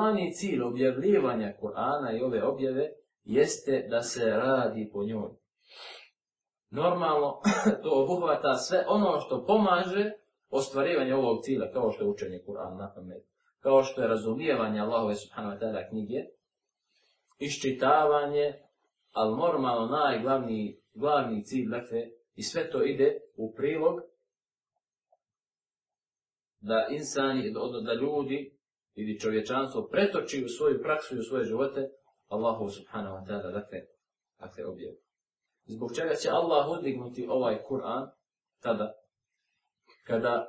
glavni cilj objavljivanja Kur'ana i ove objave jeste da se radi po njoj. Normalno, to obuhvata sve ono što pomaže ostvarivanje ovog cilja, kao što je učenje Kur'ana na pamet, kao što je razumijevanje Allahove subhanahu wa ta'ala knjige, iščitavanje, ali normalno najglavni glavni cilj, dakle, i sve to ide u prilog da insani, da, da ljudi ili čovječanstvo pretoči u svoju praksu i u svoje živote Allahu subhanahu wa ta'ala dakle, dakle objev. Zbog čega će Allah odignuti ovaj Kur'an tada kada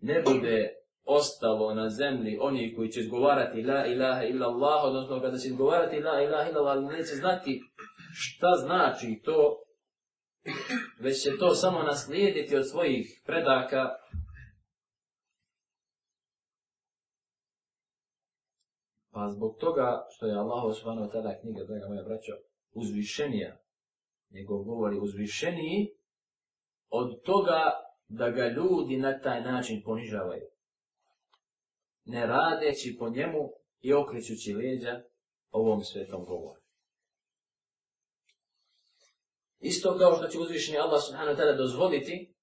ne bude ostalo na zemlji oni koji će izgovarati la ilaha illa Allah, odnosno kada će izgovarati la ilaha illa Allah, neće znati šta znači to, već će to samo naslijediti od svojih predaka, Pa zbog toga što je Allah osvano tada knjiga, draga moja braćo, uzvišenija, njegov govori uzvišeniji od toga da ga ljudi na taj način ponižavaju. Ne radeći po njemu i okrećući leđa ovom svetom govoru. Isto kao što će uzvišeni Allah subhanahu wa ta'ala dozvoliti,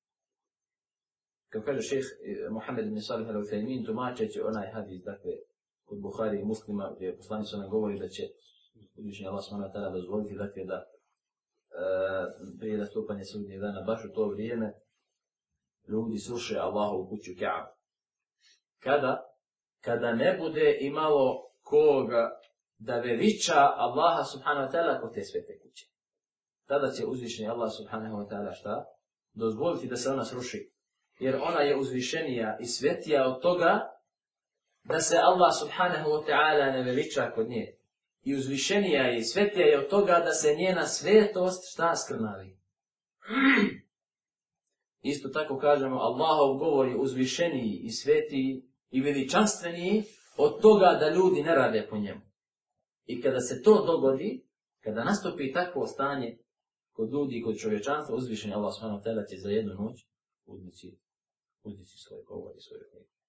kao kaže šeheh Muhammed ibn Salih al-Uthaymin, tumačeći onaj hadis, dakle, kod Buhari i muslima gdje je poslanica nam govori da će uvišnji Allah smana tada dozvoliti dakle da e, prije nastupanja sudnjeg dana baš u to vrijeme ljudi sruše Allahu u kuću Ka'ab. Kada? Kada ne bude imalo koga da veliča Allaha subhanahu wa ta'ala kod te svete kuće. Tada će uzvišeni Allah subhanahu wa ta'ala šta? Dozvoliti da se ona sruši. Jer ona je uzvišenija i svetija od toga da se Allah subhanahu wa ta'ala ne veliča kod nje. I uzvišenija je i svetija je od toga da se njena svetost šta skrnavi. Isto tako kažemo, Allahov govor je uzvišeniji i svetiji i veličanstveniji od toga da ljudi ne rade po njemu. I kada se to dogodi, kada nastopi takvo stanje kod ljudi i kod čovječanstva, uzvišenje Allah subhanahu wa ta'ala će za jednu noć uzmići, uzmići svoje govor i svoje knjige.